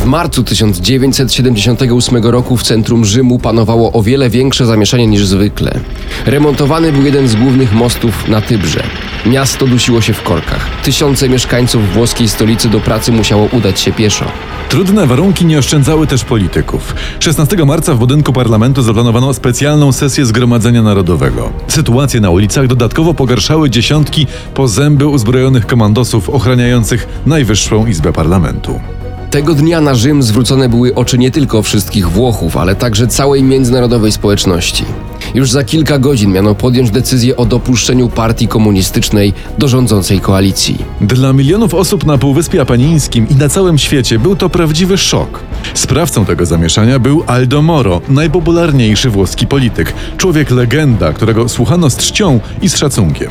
W marcu 1978 roku w centrum Rzymu panowało o wiele większe zamieszanie niż zwykle. Remontowany był jeden z głównych mostów na Tybrze. Miasto dusiło się w korkach. Tysiące mieszkańców włoskiej stolicy do pracy musiało udać się pieszo. Trudne warunki nie oszczędzały też polityków. 16 marca w budynku parlamentu zaplanowano specjalną sesję Zgromadzenia Narodowego. Sytuację na ulicach dodatkowo pogarszały dziesiątki po zęby uzbrojonych komandosów ochraniających Najwyższą Izbę Parlamentu. Tego dnia na Rzym zwrócone były oczy nie tylko wszystkich Włochów, ale także całej międzynarodowej społeczności. Już za kilka godzin miano podjąć decyzję o dopuszczeniu partii komunistycznej do rządzącej koalicji. Dla milionów osób na Półwyspie Apenińskim i na całym świecie był to prawdziwy szok. Sprawcą tego zamieszania był Aldo Moro, najpopularniejszy włoski polityk, człowiek legenda, którego słuchano z czcią i z szacunkiem.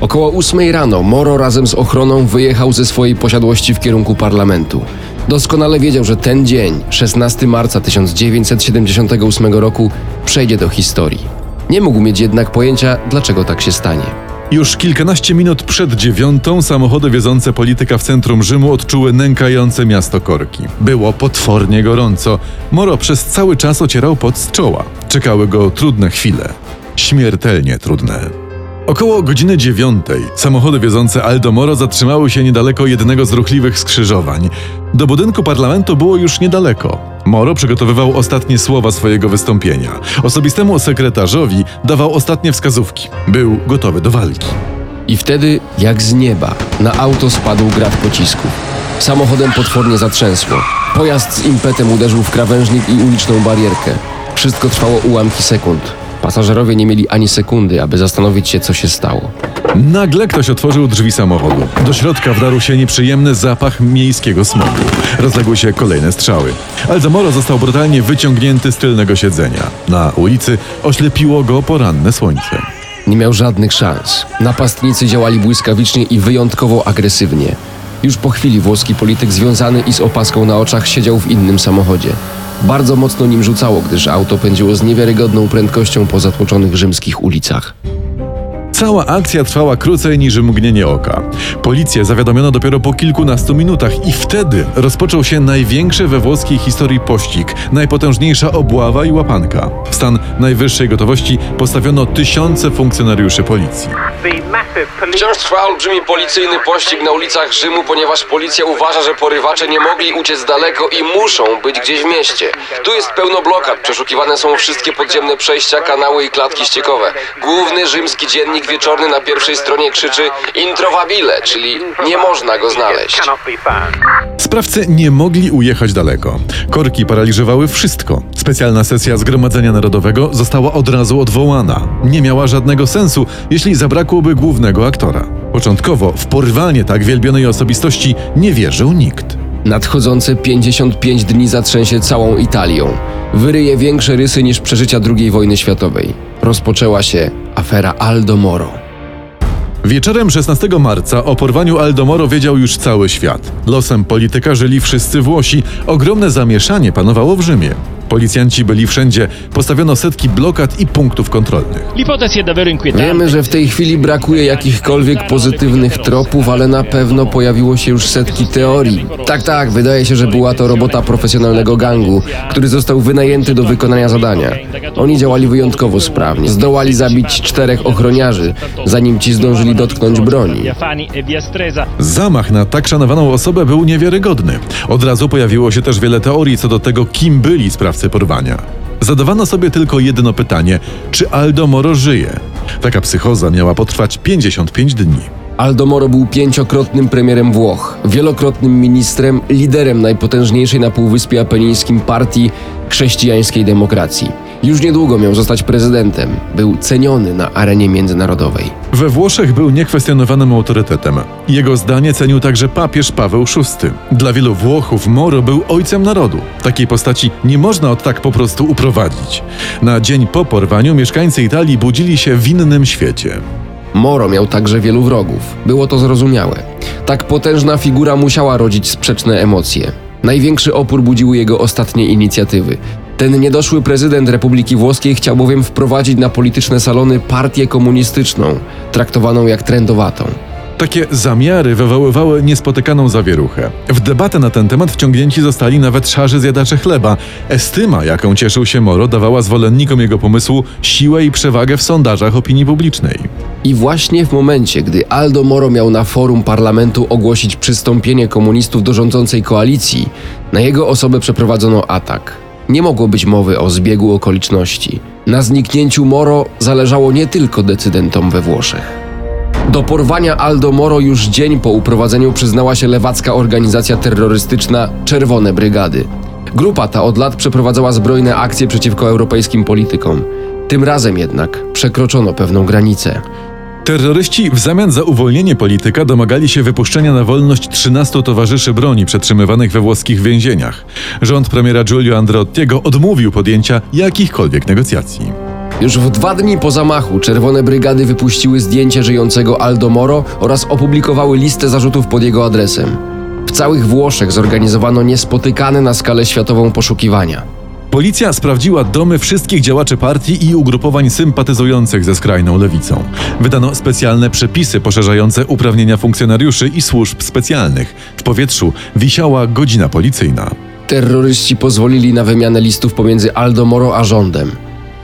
Około ósmej rano Moro razem z ochroną wyjechał ze swojej posiadłości w kierunku parlamentu. Doskonale wiedział, że ten dzień, 16 marca 1978 roku, przejdzie do historii. Nie mógł mieć jednak pojęcia, dlaczego tak się stanie. Już kilkanaście minut przed dziewiątą samochody wiozące polityka w centrum Rzymu odczuły nękające miasto korki. Było potwornie gorąco. Moro przez cały czas ocierał pot z czoła. Czekały go trudne chwile. Śmiertelnie trudne. Około godziny dziewiątej samochody wiozące Aldo Moro zatrzymały się niedaleko jednego z ruchliwych skrzyżowań. Do budynku parlamentu było już niedaleko. Moro przygotowywał ostatnie słowa swojego wystąpienia. Osobistemu sekretarzowi dawał ostatnie wskazówki. Był gotowy do walki. I wtedy, jak z nieba, na auto spadł grad pocisków. Samochodem potwornie zatrzęsło. Pojazd z impetem uderzył w krawężnik i uliczną barierkę. Wszystko trwało ułamki sekund. Pasażerowie nie mieli ani sekundy, aby zastanowić się, co się stało. Nagle ktoś otworzył drzwi samochodu. Do środka wdarł się nieprzyjemny zapach miejskiego smogu. Rozległy się kolejne strzały. Alzamoro został brutalnie wyciągnięty z tylnego siedzenia. Na ulicy oślepiło go poranne słońce. Nie miał żadnych szans. Napastnicy działali błyskawicznie i wyjątkowo agresywnie. Już po chwili włoski polityk związany i z opaską na oczach siedział w innym samochodzie. Bardzo mocno nim rzucało, gdyż auto pędziło z niewiarygodną prędkością po zatłoczonych rzymskich ulicach. Cała akcja trwała krócej niż mgnienie oka. Policję zawiadomiono dopiero po kilkunastu minutach i wtedy rozpoczął się największy we włoskiej historii pościg, najpotężniejsza obława i łapanka. W stan najwyższej gotowości postawiono tysiące funkcjonariuszy policji. Wciąż trwa olbrzymi policyjny pościg na ulicach Rzymu, ponieważ policja uważa, że porywacze nie mogli uciec daleko i muszą być gdzieś w mieście. Tu jest pełno blokad, przeszukiwane są wszystkie podziemne przejścia, kanały i klatki ściekowe. Główny rzymski dziennik wieczorny na pierwszej stronie krzyczy introvabile, czyli nie można go znaleźć. Sprawcy nie mogli ujechać daleko. Korki paraliżowały wszystko. Specjalna sesja Zgromadzenia Narodowego została od razu odwołana. Nie miała żadnego sensu, jeśli zabrakłoby głównego aktora. Początkowo w porwanie tak wielbionej osobistości nie wierzył nikt. Nadchodzące 55 dni zatrzęsie całą Italią. Wyryje większe rysy niż przeżycia II wojny światowej. Rozpoczęła się afera Aldo Moro. Wieczorem 16 marca o porwaniu Aldomoro wiedział już cały świat. Losem polityka żyli wszyscy Włosi. Ogromne zamieszanie panowało w Rzymie. Policjanci byli wszędzie, postawiono setki blokad i punktów kontrolnych. Wiemy, że w tej chwili brakuje jakichkolwiek pozytywnych tropów, ale na pewno pojawiło się już setki teorii. Tak, tak, wydaje się, że była to robota profesjonalnego gangu, który został wynajęty do wykonania zadania. Oni działali wyjątkowo sprawnie. Zdołali zabić czterech ochroniarzy, zanim ci zdążyli dotknąć broni. Zamach na tak szanowaną osobę był niewiarygodny. Od razu pojawiło się też wiele teorii co do tego, kim byli sprawcy porwania. Zadawano sobie tylko jedno pytanie: czy Aldo Moro żyje? Taka psychoza miała potrwać 55 dni. Aldo Moro był pięciokrotnym premierem Włoch, wielokrotnym ministrem, liderem najpotężniejszej na Półwyspie Apenińskim partii chrześcijańskiej demokracji. Już niedługo miał zostać prezydentem. Był ceniony na arenie międzynarodowej. We Włoszech był niekwestionowanym autorytetem. Jego zdanie cenił także papież Paweł VI. Dla wielu Włochów Moro był ojcem narodu. Takiej postaci nie można od tak po prostu uprowadzić. Na dzień po porwaniu mieszkańcy Italii budzili się w innym świecie. Moro miał także wielu wrogów. Było to zrozumiałe. Tak potężna figura musiała rodzić sprzeczne emocje. Największy opór budziły jego ostatnie inicjatywy. Ten niedoszły prezydent Republiki Włoskiej chciał bowiem wprowadzić na polityczne salony partię komunistyczną, traktowaną jak trendowatą. Takie zamiary wywoływały niespotykaną zawieruchę. W debatę na ten temat wciągnięci zostali nawet szarzy zjadacze chleba. Estyma, jaką cieszył się Moro, dawała zwolennikom jego pomysłu siłę i przewagę w sondażach opinii publicznej. I właśnie w momencie, gdy Aldo Moro miał na forum parlamentu ogłosić przystąpienie komunistów do rządzącej koalicji, na jego osobę przeprowadzono atak. Nie mogło być mowy o zbiegu okoliczności. Na zniknięciu Moro zależało nie tylko decydentom we Włoszech. Do porwania Aldo Moro już dzień po uprowadzeniu przyznała się lewacka organizacja terrorystyczna Czerwone Brygady. Grupa ta od lat przeprowadzała zbrojne akcje przeciwko europejskim politykom. Tym razem jednak przekroczono pewną granicę. Terroryści w zamian za uwolnienie polityka domagali się wypuszczenia na wolność 13 towarzyszy broni przetrzymywanych we włoskich więzieniach. Rząd premiera Giulio Andreottiego odmówił podjęcia jakichkolwiek negocjacji. Już w dwa dni po zamachu Czerwone Brygady wypuściły zdjęcie żyjącego Aldo Moro oraz opublikowały listę zarzutów pod jego adresem. W całych Włoszech zorganizowano niespotykane na skalę światową poszukiwania. Policja sprawdziła domy wszystkich działaczy partii i ugrupowań sympatyzujących ze skrajną lewicą. Wydano specjalne przepisy poszerzające uprawnienia funkcjonariuszy i służb specjalnych. W powietrzu wisiała godzina policyjna. Terroryści pozwolili na wymianę listów pomiędzy Aldo Moro a rządem.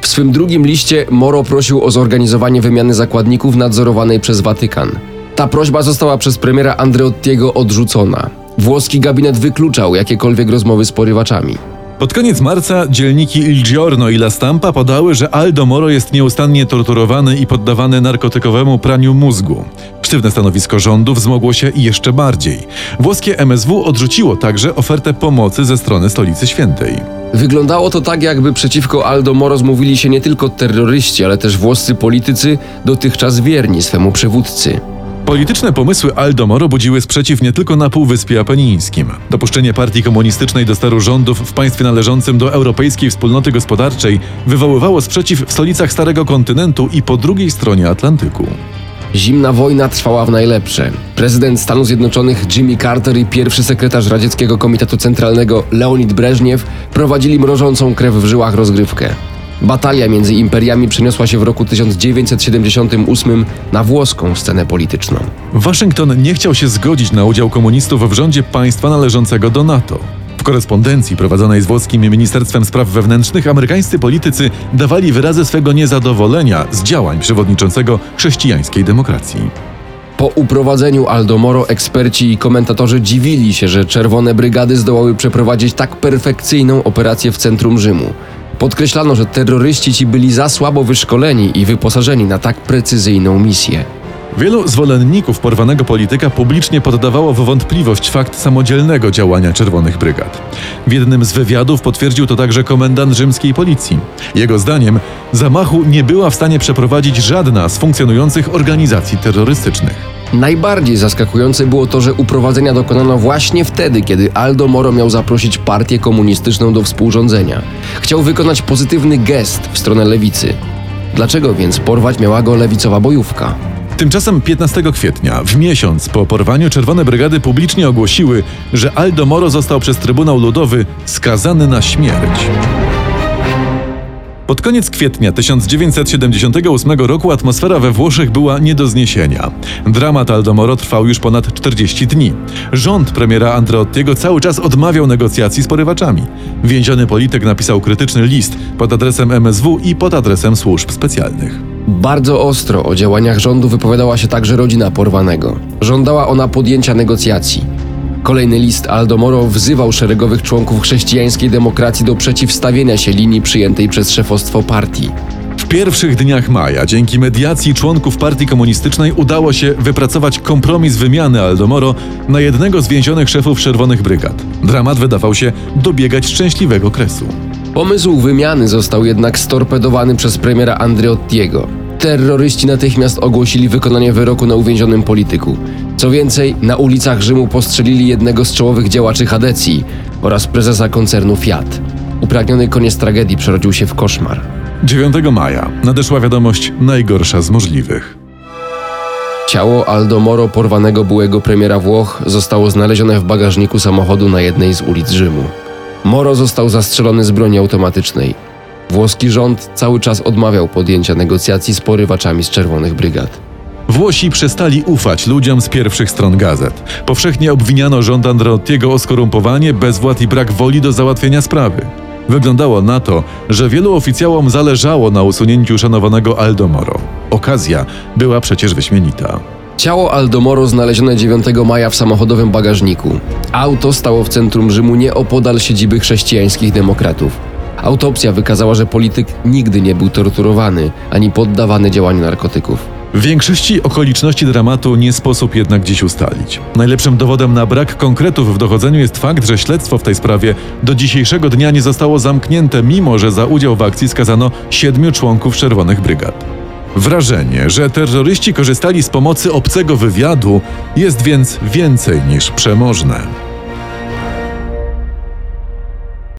W swym drugim liście Moro prosił o zorganizowanie wymiany zakładników nadzorowanej przez Watykan. Ta prośba została przez premiera Andreottiego odrzucona. Włoski gabinet wykluczał jakiekolwiek rozmowy z porywaczami. Pod koniec marca dzielniki Il Giorno i La Stampa podały, że Aldo Moro jest nieustannie torturowany i poddawany narkotykowemu praniu mózgu. Sztywne stanowisko rządu wzmogło się jeszcze bardziej. Włoskie MSW odrzuciło także ofertę pomocy ze strony Stolicy Świętej. Wyglądało to tak, jakby przeciwko Aldo Moro zmówili się nie tylko terroryści, ale też włoscy politycy, dotychczas wierni swemu przywódcy. Polityczne pomysły Aldo Moro budziły sprzeciw nie tylko na Półwyspie Apenińskim. Dopuszczenie partii komunistycznej do steru rządów w państwie należącym do Europejskiej Wspólnoty Gospodarczej wywoływało sprzeciw w stolicach Starego Kontynentu i po drugiej stronie Atlantyku. Zimna wojna trwała w najlepsze. Prezydent Stanów Zjednoczonych Jimmy Carter i pierwszy sekretarz Radzieckiego Komitetu Centralnego Leonid Breżniew prowadzili mrożącą krew w żyłach rozgrywkę. Batalia między imperiami przeniosła się w roku 1978 na włoską scenę polityczną. Waszyngton nie chciał się zgodzić na udział komunistów w rządzie państwa należącego do NATO. W korespondencji prowadzonej z włoskim Ministerstwem Spraw Wewnętrznych amerykańscy politycy dawali wyrazy swego niezadowolenia z działań przewodniczącego chrześcijańskiej demokracji. Po uprowadzeniu Aldo Moro eksperci i komentatorzy dziwili się, że czerwone brygady zdołały przeprowadzić tak perfekcyjną operację w centrum Rzymu. Podkreślano, że terroryści ci byli za słabo wyszkoleni i wyposażeni na tak precyzyjną misję. Wielu zwolenników porwanego polityka publicznie poddawało w wątpliwość fakt samodzielnego działania Czerwonych Brygad. W jednym z wywiadów potwierdził to także komendant rzymskiej policji. Jego zdaniem zamachu nie była w stanie przeprowadzić żadna z funkcjonujących organizacji terrorystycznych. Najbardziej zaskakujące było to, że uprowadzenia dokonano właśnie wtedy, kiedy Aldo Moro miał zaprosić partię komunistyczną do współrządzenia. Chciał wykonać pozytywny gest w stronę lewicy. Dlaczego więc porwać miała go lewicowa bojówka? Tymczasem 15 kwietnia, w miesiąc po porwaniu Czerwone Brygady publicznie ogłosiły, że Aldo Moro został przez Trybunał Ludowy skazany na śmierć. Pod koniec kwietnia 1978 roku atmosfera we Włoszech była nie do zniesienia. Dramat Aldo Moro trwał już ponad 40 dni. Rząd premiera Andreottiego cały czas odmawiał negocjacji z porywaczami. Więziony polityk napisał krytyczny list pod adresem MSW i pod adresem służb specjalnych. Bardzo ostro o działaniach rządu wypowiadała się także rodzina porwanego. Żądała ona podjęcia negocjacji. Kolejny list Aldo Moro wzywał szeregowych członków chrześcijańskiej demokracji do przeciwstawienia się linii przyjętej przez szefostwo partii. W pierwszych dniach maja, dzięki mediacji członków partii komunistycznej, udało się wypracować kompromis wymiany Aldo Moro na jednego z więzionych szefów Czerwonych Brygad. Dramat wydawał się dobiegać szczęśliwego kresu. Pomysł wymiany został jednak storpedowany przez premiera Andreottiego. Terroryści natychmiast ogłosili wykonanie wyroku na uwięzionym polityku. Co więcej, na ulicach Rzymu postrzelili jednego z czołowych działaczy Hadecji oraz prezesa koncernu Fiat. Upragniony koniec tragedii przerodził się w koszmar. 9 maja nadeszła wiadomość najgorsza z możliwych. Ciało Aldo Moro, porwanego byłego premiera Włoch, zostało znalezione w bagażniku samochodu na jednej z ulic Rzymu. Moro został zastrzelony z broni automatycznej. Włoski rząd cały czas odmawiał podjęcia negocjacji z porywaczami z Czerwonych Brygad. Włosi przestali ufać ludziom z pierwszych stron gazet. Powszechnie obwiniano rząd Androttiego o skorumpowanie, bezwład i brak woli do załatwienia sprawy. Wyglądało na to, że wielu oficjałom zależało na usunięciu szanowanego Aldo Moro. Okazja była przecież wyśmienita. Ciało Aldomoro znalezione 9 maja w samochodowym bagażniku. Auto stało w centrum Rzymu nieopodal siedziby chrześcijańskich demokratów. Autopsja wykazała, że polityk nigdy nie był torturowany ani poddawany działaniu narkotyków. W większości okoliczności dramatu nie sposób jednak dziś ustalić. Najlepszym dowodem na brak konkretów w dochodzeniu jest fakt, że śledztwo w tej sprawie do dzisiejszego dnia nie zostało zamknięte, mimo że za udział w akcji skazano siedmiu członków Czerwonych Brygad. Wrażenie, że terroryści korzystali z pomocy obcego wywiadu jest więc więcej niż przemożne.